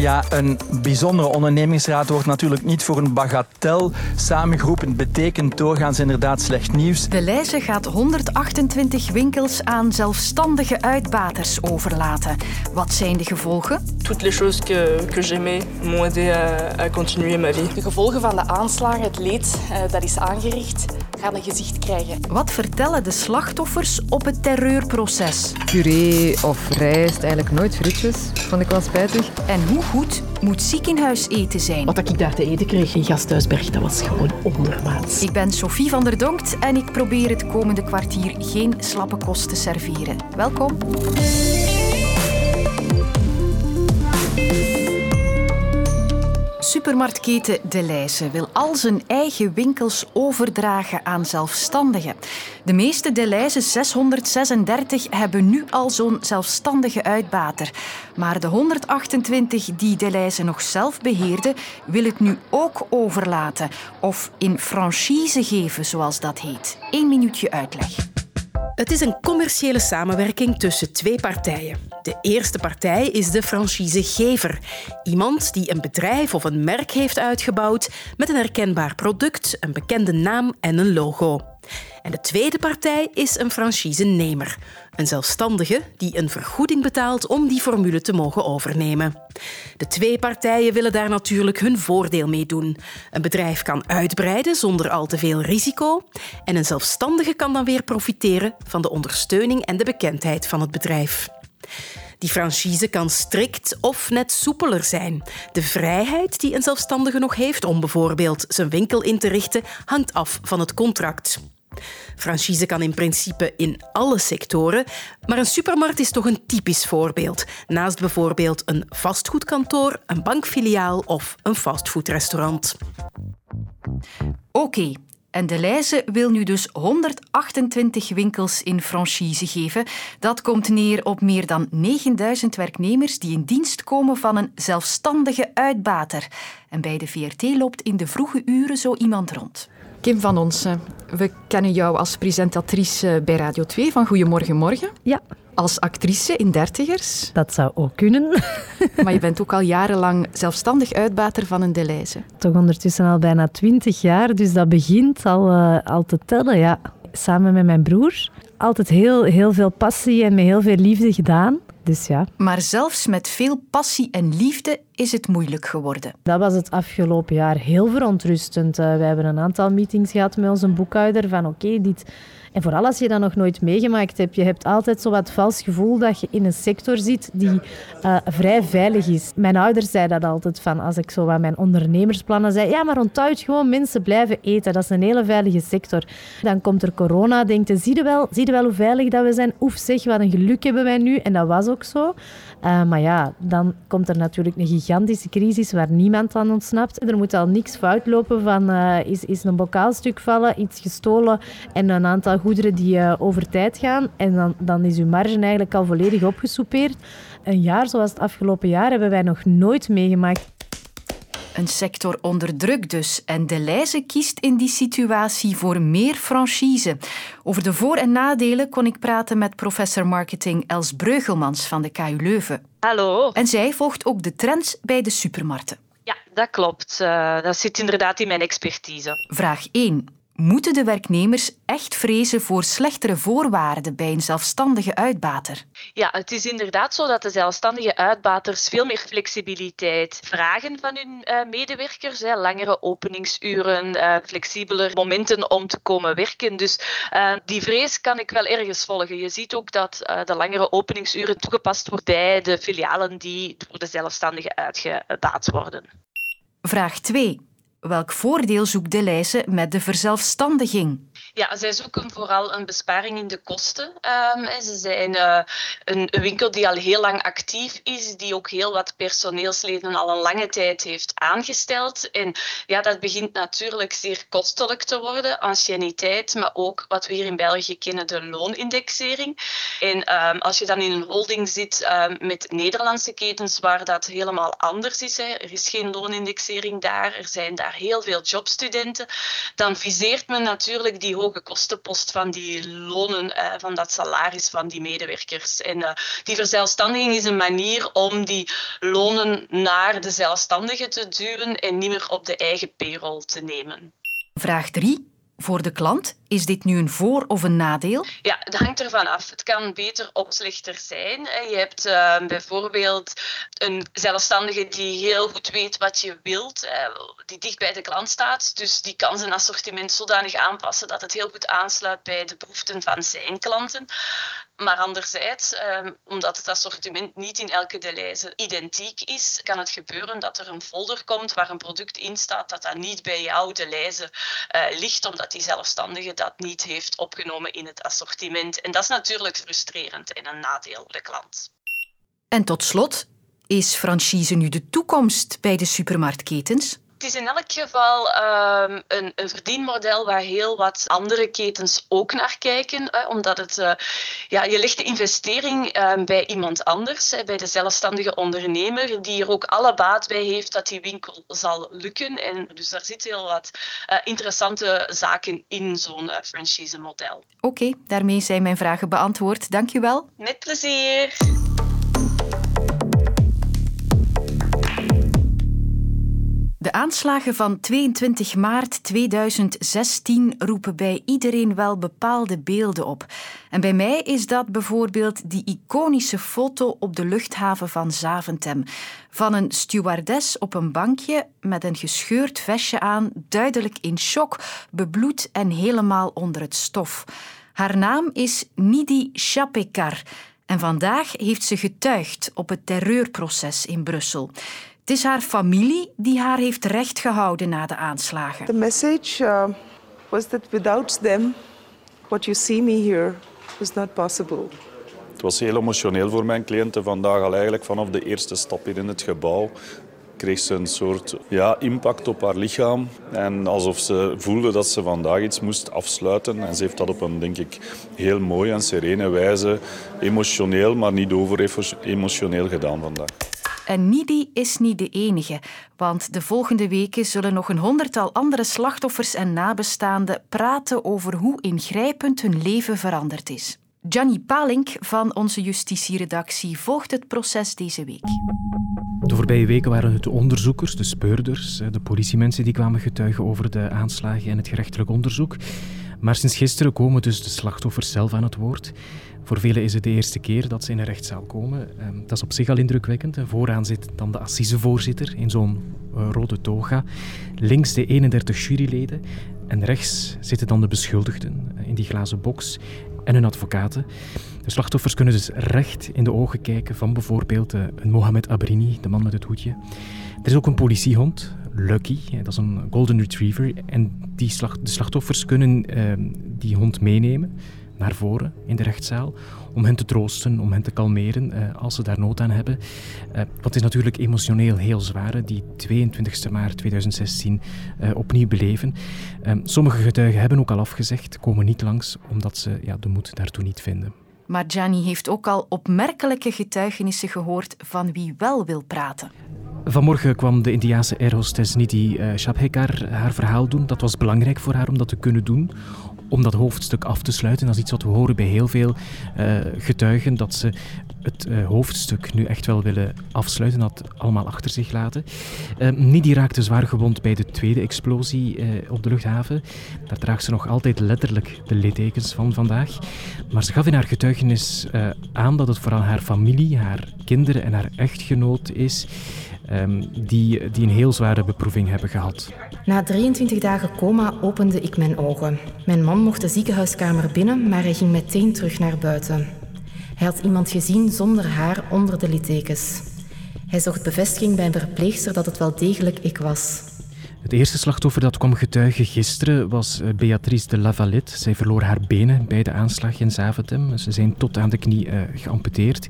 Ja, een bijzondere ondernemingsraad wordt natuurlijk niet voor een bagatel samengeroepen. Betekent doorgaans inderdaad slecht nieuws. De lijze gaat 128 winkels aan zelfstandige uitbaters overlaten. Wat zijn de gevolgen? Toutes les choses que, que j'aimais m'ont aidé à, à continuer ma vie. De gevolgen van de aanslagen, het leed uh, dat is aangericht, gaan een gezicht krijgen. Wat vertellen de slachtoffers op het terreurproces? Puree of rijst, eigenlijk nooit frietjes. Vond ik wel spijtig. En hoe goed moet ziekenhuiseten zijn? Wat ik daar te eten kreeg in Gasthuisberg, dat was gewoon ondermaats. Ik ben Sophie van der Donkt en ik probeer het komende kwartier geen slappe kost te serveren. Welkom. Supermarktketen De Leijse wil al zijn eigen winkels overdragen aan zelfstandigen. De meeste De Leijse, 636, hebben nu al zo'n zelfstandige uitbater. Maar de 128 die De Leijse nog zelf beheerde, wil het nu ook overlaten. Of in franchise geven, zoals dat heet. Eén minuutje uitleg. Het is een commerciële samenwerking tussen twee partijen. De eerste partij is de franchisegever. Iemand die een bedrijf of een merk heeft uitgebouwd met een herkenbaar product, een bekende naam en een logo. En de tweede partij is een franchisenemer. Een zelfstandige die een vergoeding betaalt om die formule te mogen overnemen. De twee partijen willen daar natuurlijk hun voordeel mee doen. Een bedrijf kan uitbreiden zonder al te veel risico. En een zelfstandige kan dan weer profiteren van de ondersteuning en de bekendheid van het bedrijf. Die franchise kan strikt of net soepeler zijn. De vrijheid die een zelfstandige nog heeft om bijvoorbeeld zijn winkel in te richten, hangt af van het contract. Franchise kan in principe in alle sectoren, maar een supermarkt is toch een typisch voorbeeld. Naast bijvoorbeeld een vastgoedkantoor, een bankfiliaal of een fastfoodrestaurant. Oké, en de Leijze wil nu dus 128 winkels in franchise geven. Dat komt neer op meer dan 9000 werknemers die in dienst komen van een zelfstandige uitbater. En bij de VRT loopt in de vroege uren zo iemand rond. Kim van Onsen, we kennen jou als presentatrice bij Radio 2 van Goedemorgen Morgen. Ja. Als actrice in dertigers. Dat zou ook kunnen. maar je bent ook al jarenlang zelfstandig uitbater van een Deleuze. Toch ondertussen al bijna twintig jaar, dus dat begint al, uh, al te tellen, ja. Samen met mijn broer. Altijd heel, heel veel passie en met heel veel liefde gedaan. Dus ja. Maar zelfs met veel passie en liefde is het moeilijk geworden. Dat was het afgelopen jaar heel verontrustend. Uh, we hebben een aantal meetings gehad met onze boekhouder van oké, okay, dit... En vooral als je dat nog nooit meegemaakt hebt, je hebt altijd zo wat vals gevoel dat je in een sector zit die uh, vrij veilig is. Mijn ouders zeiden dat altijd van, als ik zo wat mijn ondernemersplannen zei, ja, maar onthoud gewoon, mensen blijven eten. Dat is een hele veilige sector. Dan komt er corona, denkt je, zie je wel, zie je wel hoe veilig dat we zijn? Oef zeg, wat een geluk hebben wij nu. En dat was ook zo. Uh, maar ja, dan komt er natuurlijk een gigantische crisis waar niemand aan ontsnapt. Er moet al niks fout lopen van uh, is, is een bokaalstuk vallen, iets gestolen en een aantal goederen die uh, over tijd gaan. En dan, dan is uw marge eigenlijk al volledig opgesoupeerd. Een jaar zoals het afgelopen jaar hebben wij nog nooit meegemaakt. Een sector onder druk dus. En De Leijze kiest in die situatie voor meer franchise. Over de voor- en nadelen kon ik praten met professor marketing Els Breugelmans van de KU Leuven. Hallo. En zij volgt ook de trends bij de supermarkten. Ja, dat klopt. Uh, dat zit inderdaad in mijn expertise. Vraag 1. Moeten de werknemers echt vrezen voor slechtere voorwaarden bij een zelfstandige uitbater? Ja, het is inderdaad zo dat de zelfstandige uitbaters veel meer flexibiliteit vragen van hun uh, medewerkers. Hè. Langere openingsuren, uh, flexibeler momenten om te komen werken. Dus uh, die vrees kan ik wel ergens volgen. Je ziet ook dat de langere openingsuren toegepast wordt bij de filialen die door de zelfstandigen uitgebaat worden. Vraag 2. Welk voordeel zoekt de Leijse met de verzelfstandiging? Ja, zij zoeken vooral een besparing in de kosten. Um, ze zijn uh, een winkel die al heel lang actief is, die ook heel wat personeelsleden al een lange tijd heeft aangesteld. En ja, dat begint natuurlijk zeer kostelijk te worden, anciëniteit, maar ook wat we hier in België kennen, de loonindexering. En um, als je dan in een holding zit um, met Nederlandse ketens waar dat helemaal anders is, hè. er is geen loonindexering daar, er zijn daar heel veel jobstudenten, dan viseert men natuurlijk die hoge kostenpost van die lonen, uh, van dat salaris van die medewerkers. En uh, die verzelfstandiging is een manier om die lonen naar de zelfstandigen te duwen en niet meer op de eigen payroll te nemen. Vraag 3. Voor de klant, is dit nu een voor- of een nadeel? Ja, het hangt ervan af. Het kan beter of slechter zijn. Je hebt uh, bijvoorbeeld een zelfstandige die heel goed weet wat je wilt, uh, die dicht bij de klant staat. Dus die kan zijn assortiment zodanig aanpassen dat het heel goed aansluit bij de behoeften van zijn klanten. Maar anderzijds, um, omdat het assortiment niet in elke delijze identiek is, kan het gebeuren dat er een folder komt waar een product in staat dat dat niet bij jou de lijze uh, ligt, omdat die zelfstandige dat niet heeft opgenomen in het assortiment. En dat is natuurlijk frustrerend en een nadeel voor de klant. En tot slot, is franchise nu de toekomst bij de supermarktketens? Het is in elk geval um, een, een, verdienmodel waar heel wat andere ketens ook naar kijken. Hè, omdat het, uh, ja, je legt de investering uh, bij iemand anders, hè, bij de zelfstandige ondernemer, die er ook alle baat bij heeft dat die winkel zal lukken. En dus daar zitten heel wat uh, interessante zaken in zo'n franchise-model. Oké, okay, daarmee zijn mijn vragen beantwoord. Dank je wel. Met plezier. De aanslagen van 22 maart 2016 roepen bij iedereen wel bepaalde beelden op. En bij mij is dat bijvoorbeeld die iconische foto op de luchthaven van Zaventem. Van een stewardess op een bankje met een gescheurd vestje aan, duidelijk in shock, bebloed en helemaal onder het stof. Haar naam is Nidi Chapekar. En vandaag heeft ze getuigd op het terreurproces in Brussel. Het is haar familie die haar heeft recht gehouden na de aanslagen. The message uh, was that without them, what you see me here was not possible. Het was heel emotioneel voor mijn cliënten vandaag al eigenlijk vanaf de eerste stap hier in het gebouw kreeg ze een soort ja, impact op haar lichaam. En alsof ze voelde dat ze vandaag iets moest afsluiten. En ze heeft dat op een, denk ik, heel mooie en serene wijze, emotioneel, maar niet over emotioneel gedaan vandaag. En Nidi is niet de enige, want de volgende weken zullen nog een honderdtal andere slachtoffers en nabestaanden praten over hoe ingrijpend hun leven veranderd is. Gianni Palink van onze justitieredactie volgt het proces deze week. De voorbije weken waren het de onderzoekers, de speurders, de politiemensen die kwamen getuigen over de aanslagen en het gerechtelijk onderzoek. Maar sinds gisteren komen dus de slachtoffers zelf aan het woord. Voor velen is het de eerste keer dat ze in een rechtszaal komen. Dat is op zich al indrukwekkend. Vooraan zit dan de assisevoorzitter in zo'n eh, rode toga. Links de 31 juryleden. En rechts zitten dan de beschuldigden eh, in die glazen box en hun advocaten. De slachtoffers kunnen dus recht in de ogen kijken van bijvoorbeeld eh, een Mohamed Abrini, de man met het hoedje. Er is ook een politiehond, Lucky, dat is een golden retriever. En die slag, de slachtoffers kunnen uh, die hond meenemen naar voren in de rechtszaal om hen te troosten, om hen te kalmeren uh, als ze daar nood aan hebben. Uh, wat is natuurlijk emotioneel heel zwaar, die 22 maart 2016 uh, opnieuw beleven. sommige getuigen hebben ook al afgezegd, komen niet langs omdat ze ja, de moed daartoe niet vinden. Maar Gianni heeft ook al opmerkelijke getuigenissen gehoord van wie wel wil praten. Vanmorgen kwam de Indiaanse airhostess Nidhi Shabhekar haar verhaal doen. Dat was belangrijk voor haar om dat te kunnen doen, om dat hoofdstuk af te sluiten. Dat is iets wat we horen bij heel veel uh, getuigen, dat ze het uh, hoofdstuk nu echt wel willen afsluiten, dat allemaal achter zich laten. Uh, Nidhi raakte zwaar gewond bij de tweede explosie op de luchthaven. Daar draagt ze nog altijd letterlijk de littekens van vandaag. Maar ze gaf in haar getuigenis aan dat het vooral haar familie, haar kinderen en haar echtgenoot is um, die, die een heel zware beproeving hebben gehad. Na 23 dagen coma opende ik mijn ogen. Mijn man mocht de ziekenhuiskamer binnen, maar hij ging meteen terug naar buiten. Hij had iemand gezien zonder haar onder de littekens. Hij zocht bevestiging bij een verpleegster dat het wel degelijk ik was. Het eerste slachtoffer dat kwam getuigen gisteren was eh, Beatrice de Lavalette. Zij verloor haar benen bij de aanslag in Zaventem. Ze zijn tot aan de knie uh, geamputeerd.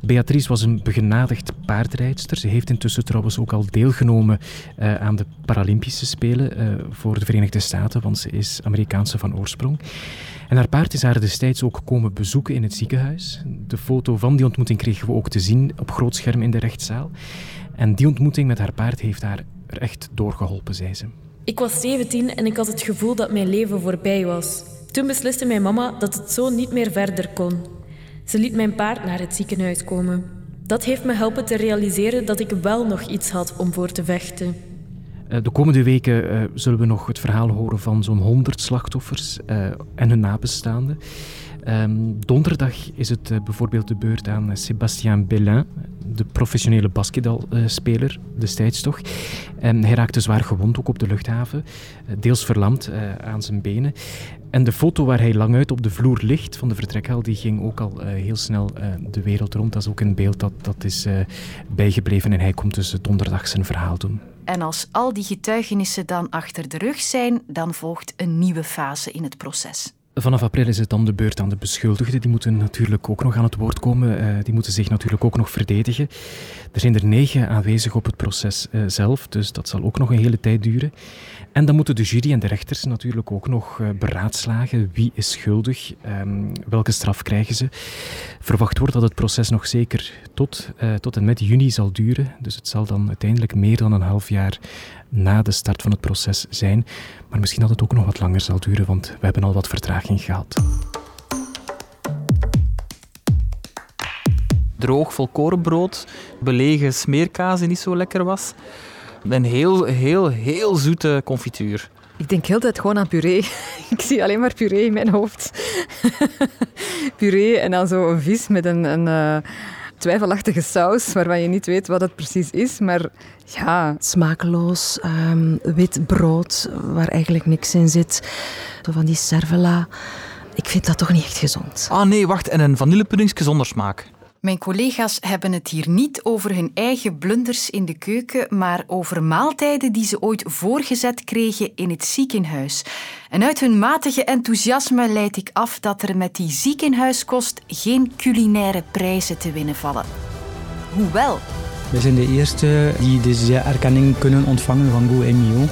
Beatrice was een begenadigd paardrijdster. Ze heeft intussen trouwens ook al deelgenomen uh, aan de Paralympische Spelen uh, voor de Verenigde Staten, want ze is Amerikaanse van oorsprong. En haar paard is haar destijds ook komen bezoeken in het ziekenhuis. De foto van die ontmoeting kregen we ook te zien op groot scherm in de rechtszaal. En die ontmoeting met haar paard heeft haar er echt doorgeholpen, zei ze. Ik was 17 en ik had het gevoel dat mijn leven voorbij was. Toen besliste mijn mama dat het zo niet meer verder kon. Ze liet mijn paard naar het ziekenhuis komen. Dat heeft me helpen te realiseren dat ik wel nog iets had om voor te vechten. Eh, de komende weken uh, zullen we nog het verhaal horen van zo'n 100 slachtoffers uh, en hun nabestaanden. Um, donderdag is het bijvoorbeeld de beurt aan Sébastien Bellin, de professionele basketbalspeler destijds toch. En hij raakte zwaar gewond ook op de luchthaven, deels verlamd aan zijn benen. En de foto waar hij lang uit op de vloer ligt van de vertrekhal, die ging ook al heel snel de wereld rond. Dat is ook een beeld dat, dat is bijgebleven en hij komt dus donderdag zijn verhaal doen. En als al die getuigenissen dan achter de rug zijn, dan volgt een nieuwe fase in het proces. Vanaf april is het dan de beurt aan de beschuldigden. Die moeten natuurlijk ook nog aan het woord komen. Uh, die moeten zich natuurlijk ook nog verdedigen. Er zijn er negen aanwezig op het proces uh, zelf, dus dat zal ook nog een hele tijd duren. En dan moeten de jury en de rechters natuurlijk ook nog uh, beraadslagen. Wie is schuldig? Um, welke straf krijgen ze? Verwacht wordt dat het proces nog zeker tot, tot en met juni zal duren. Dus het zal dan uiteindelijk meer dan een half jaar na de start van het proces zijn. Maar misschien dat het ook nog wat langer zal duren, want we hebben al wat vertraging gehad. Droog volkorenbrood, belegen smeerkaas die niet zo lekker was. En heel, heel, heel zoete confituur. Ik denk heel tijd gewoon aan puree. Ik zie alleen maar puree in mijn hoofd. puree en dan zo een vis met een, een uh, twijfelachtige saus, waarvan je niet weet wat het precies is. Maar ja... Smakeloos, um, wit brood, waar eigenlijk niks in zit. Zo van die cervela. Ik vind dat toch niet echt gezond. Ah nee, wacht. En een vanillepuddingske zonder smaak. Mijn collega's hebben het hier niet over hun eigen blunders in de keuken, maar over maaltijden die ze ooit voorgezet kregen in het ziekenhuis. En uit hun matige enthousiasme leid ik af dat er met die ziekenhuiskost geen culinaire prijzen te winnen vallen. Hoewel. We zijn de eerste die deze erkenning kunnen ontvangen van Go Mio.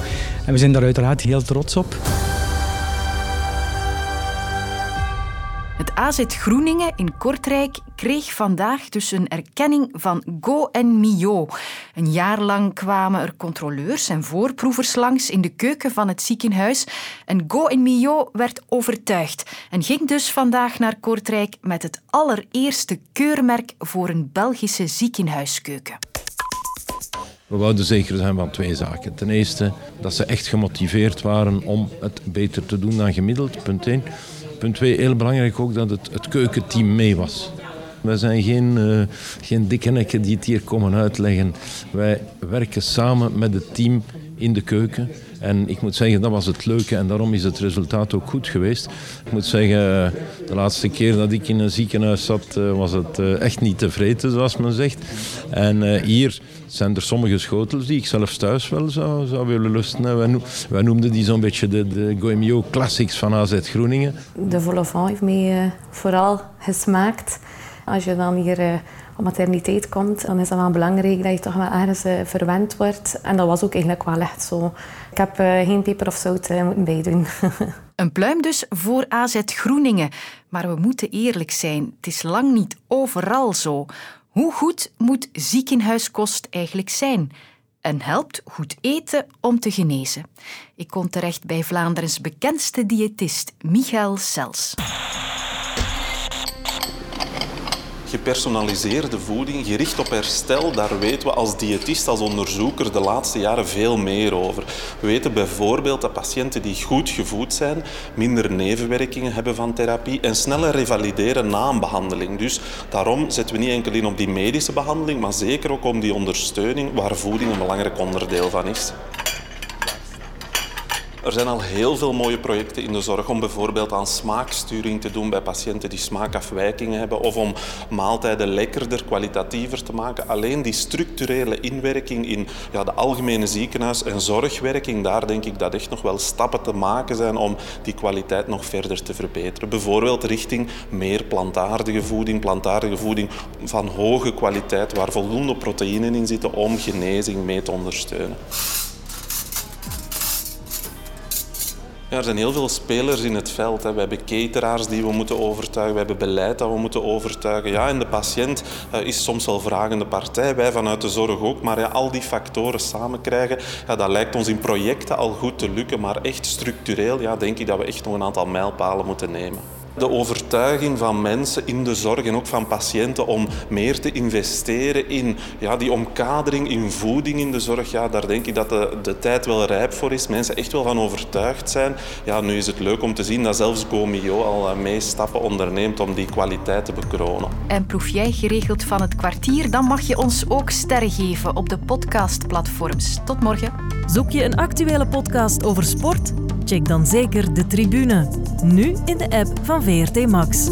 En we zijn daar uiteraard heel trots op. AZ Groeningen in Kortrijk kreeg vandaag dus een erkenning van Go en Mio. Een jaar lang kwamen er controleurs en voorproevers langs in de keuken van het ziekenhuis. En Go en Mio werd overtuigd en ging dus vandaag naar Kortrijk met het allereerste keurmerk voor een Belgische ziekenhuiskeuken. We wouden zeker zijn van twee zaken. Ten eerste dat ze echt gemotiveerd waren om het beter te doen dan gemiddeld, punt 1. Punt 2, heel belangrijk ook dat het, het keukenteam mee was. Wij zijn geen, uh, geen die het hier komen uitleggen. Wij werken samen met het team in de keuken. En ik moet zeggen, dat was het leuke en daarom is het resultaat ook goed geweest. Ik moet zeggen, de laatste keer dat ik in een ziekenhuis zat, eh, was het eh, echt niet tevreden, zoals men zegt. En hier zijn er sommige schotels die ik zelfs thuis wel zou, zou willen lusten. Wij, noemden die zo'n beetje de, de Goemio Classics van AZ Groeningen. De volle heeft mij vooral gesmaakt. Als je dan hier uh, op materniteit komt, dan is het wel belangrijk dat je toch wel ergens uh, verwend wordt. En dat was ook eigenlijk wel echt zo. Ik heb uh, geen peper of zout moeten bijdoen. Een pluim dus voor AZ Groeningen. Maar we moeten eerlijk zijn, het is lang niet overal zo. Hoe goed moet ziekenhuiskost eigenlijk zijn? En helpt goed eten om te genezen? Ik kom terecht bij Vlaanderens bekendste diëtist Michael Sels gepersonaliseerde voeding, gericht op herstel, daar weten we als diëtist, als onderzoeker de laatste jaren veel meer over. We weten bijvoorbeeld dat patiënten die goed gevoed zijn, minder nevenwerkingen hebben van therapie en sneller revalideren na een behandeling. Dus daarom zetten we niet enkel in op die medische behandeling, maar zeker ook om die ondersteuning waar voeding een belangrijk onderdeel van is. Er zijn al heel veel mooie projecten in de zorg om bijvoorbeeld aan smaaksturing te doen bij patiënten die smaakafwijkingen hebben of om maaltijden lekkerder, kwalitatiever te maken. Alleen die structurele inwerking in ja, de algemene ziekenhuis- en zorgwerking, daar denk ik dat echt nog wel stappen te maken zijn om die kwaliteit nog verder te verbeteren. Bijvoorbeeld richting meer plantaardige voeding, plantaardige voeding van hoge kwaliteit waar voldoende proteïnen in zitten om genezing mee te ondersteunen. Ja, er zijn heel veel spelers in het veld. Hè. We hebben cateraars die we moeten overtuigen, we hebben beleid dat we moeten overtuigen. Ja, en de patiënt uh, is soms wel vragende partij, wij vanuit de zorg ook. Maar ja, al die factoren samen krijgen, ja, dat lijkt ons in projecten al goed te lukken. Maar echt structureel ja, denk ik dat we echt nog een aantal mijlpalen moeten nemen de overtuiging van mensen in de zorg en ook van patiënten om meer te investeren in ja, die omkadering, in voeding in de zorg. Ja, daar denk ik dat de, de tijd wel rijp voor is. Mensen echt wel van overtuigd zijn. Ja, nu is het leuk om te zien dat zelfs Gomio al eh, mee stappen onderneemt om die kwaliteit te bekronen. En proef jij geregeld van het kwartier, dan mag je ons ook sterren geven op de podcastplatforms. Tot morgen. Zoek je een actuele podcast over sport? Check dan zeker de tribune. Nu in de app van VRT Max.